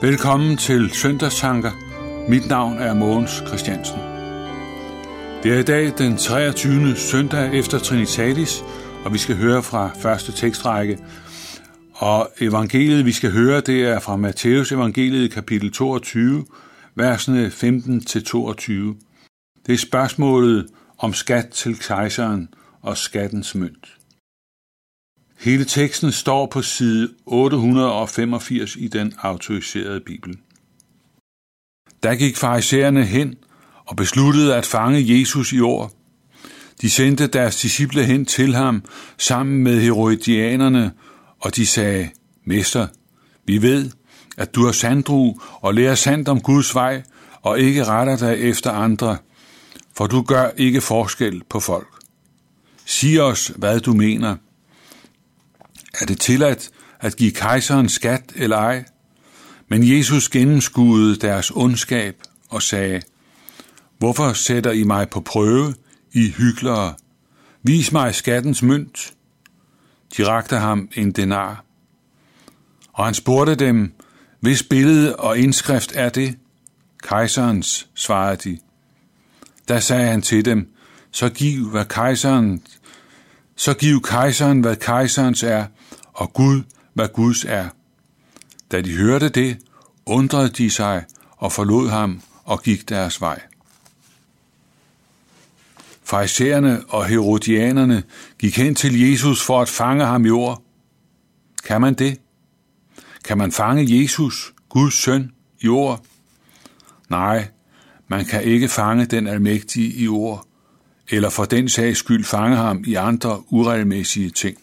Velkommen til Søndagstanker. Mit navn er Mogens Christiansen. Det er i dag den 23. søndag efter Trinitatis, og vi skal høre fra første tekstrække. Og evangeliet, vi skal høre, det er fra Matthæus evangeliet kapitel 22, versene 15-22. Det er spørgsmålet om skat til kejseren og skattens mønt. Hele teksten står på side 885 i den autoriserede bibel. Der gik farisæerne hen og besluttede at fange Jesus i ord. De sendte deres disciple hen til ham sammen med herodianerne, og de sagde, Mester, vi ved, at du er sandru og lærer sandt om Guds vej, og ikke retter dig efter andre, for du gør ikke forskel på folk. Sig os, hvad du mener – er det tilladt at give kejseren skat eller ej? Men Jesus gennemskuede deres ondskab og sagde, Hvorfor sætter I mig på prøve, I hyklere? Vis mig skattens mønt. De rakte ham en denar. Og han spurgte dem, hvis billede og indskrift er det? Kejserens, svarede de. Da sagde han til dem, så giv, hvad kejseren, så giv kejseren, hvad kejserens er, og Gud, hvad Guds er. Da de hørte det, undrede de sig og forlod ham og gik deres vej. Farisæerne og herodianerne gik hen til Jesus for at fange ham i ord. Kan man det? Kan man fange Jesus, Guds søn, i ord? Nej, man kan ikke fange den almægtige i ord, eller for den sags skyld fange ham i andre uregelmæssige ting.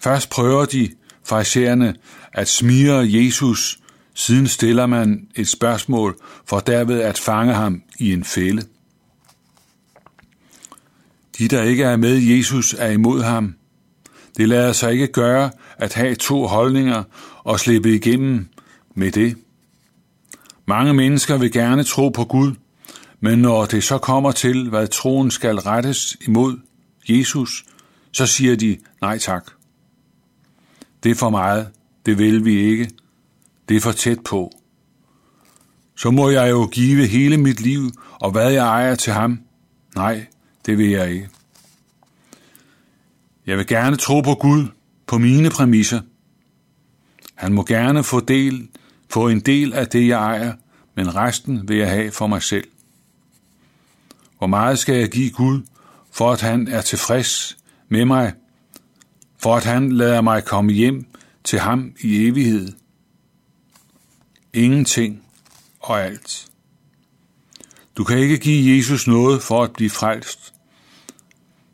Først prøver de, farisæerne, at smire Jesus, siden stiller man et spørgsmål for derved at fange ham i en fælde. De, der ikke er med Jesus, er imod ham. Det lader sig ikke gøre at have to holdninger og slippe igennem med det. Mange mennesker vil gerne tro på Gud, men når det så kommer til, hvad troen skal rettes imod Jesus, så siger de nej tak. Det er for meget. Det vil vi ikke. Det er for tæt på. Så må jeg jo give hele mit liv og hvad jeg ejer til ham. Nej, det vil jeg ikke. Jeg vil gerne tro på Gud på mine præmisser. Han må gerne få, del, få en del af det, jeg ejer, men resten vil jeg have for mig selv. Hvor meget skal jeg give Gud, for at han er tilfreds med mig for at han lader mig komme hjem til ham i evighed. Ingenting og alt. Du kan ikke give Jesus noget for at blive frelst.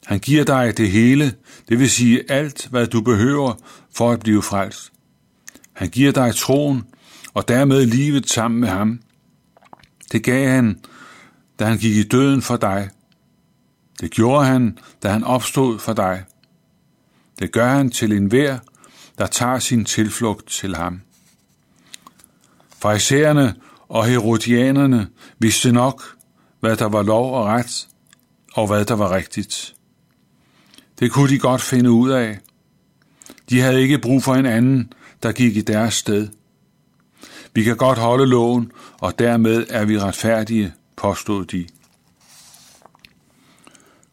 Han giver dig det hele, det vil sige alt, hvad du behøver for at blive frelst. Han giver dig troen og dermed livet sammen med ham. Det gav han, da han gik i døden for dig. Det gjorde han, da han opstod for dig. Det gør han til enhver, der tager sin tilflugt til ham. Farisæerne og herodianerne vidste nok, hvad der var lov og ret, og hvad der var rigtigt. Det kunne de godt finde ud af. De havde ikke brug for en anden, der gik i deres sted. Vi kan godt holde loven, og dermed er vi retfærdige, påstod de.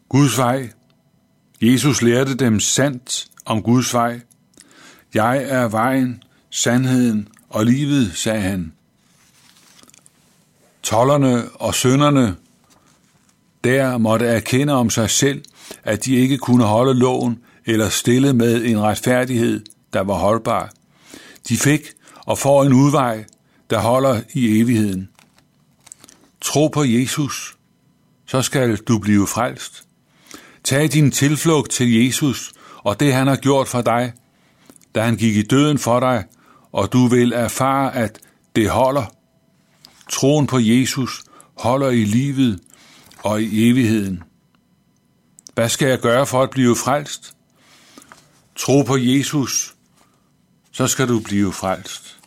Guds vej Jesus lærte dem sandt om Guds vej. Jeg er vejen, sandheden og livet, sagde han. Tollerne og sønderne der måtte erkende om sig selv, at de ikke kunne holde loven eller stille med en retfærdighed, der var holdbar. De fik og får en udvej, der holder i evigheden. Tro på Jesus, så skal du blive frelst. Tag din tilflugt til Jesus og det, han har gjort for dig, da han gik i døden for dig, og du vil erfare, at det holder. Troen på Jesus holder i livet og i evigheden. Hvad skal jeg gøre for at blive frelst? Tro på Jesus, så skal du blive frelst.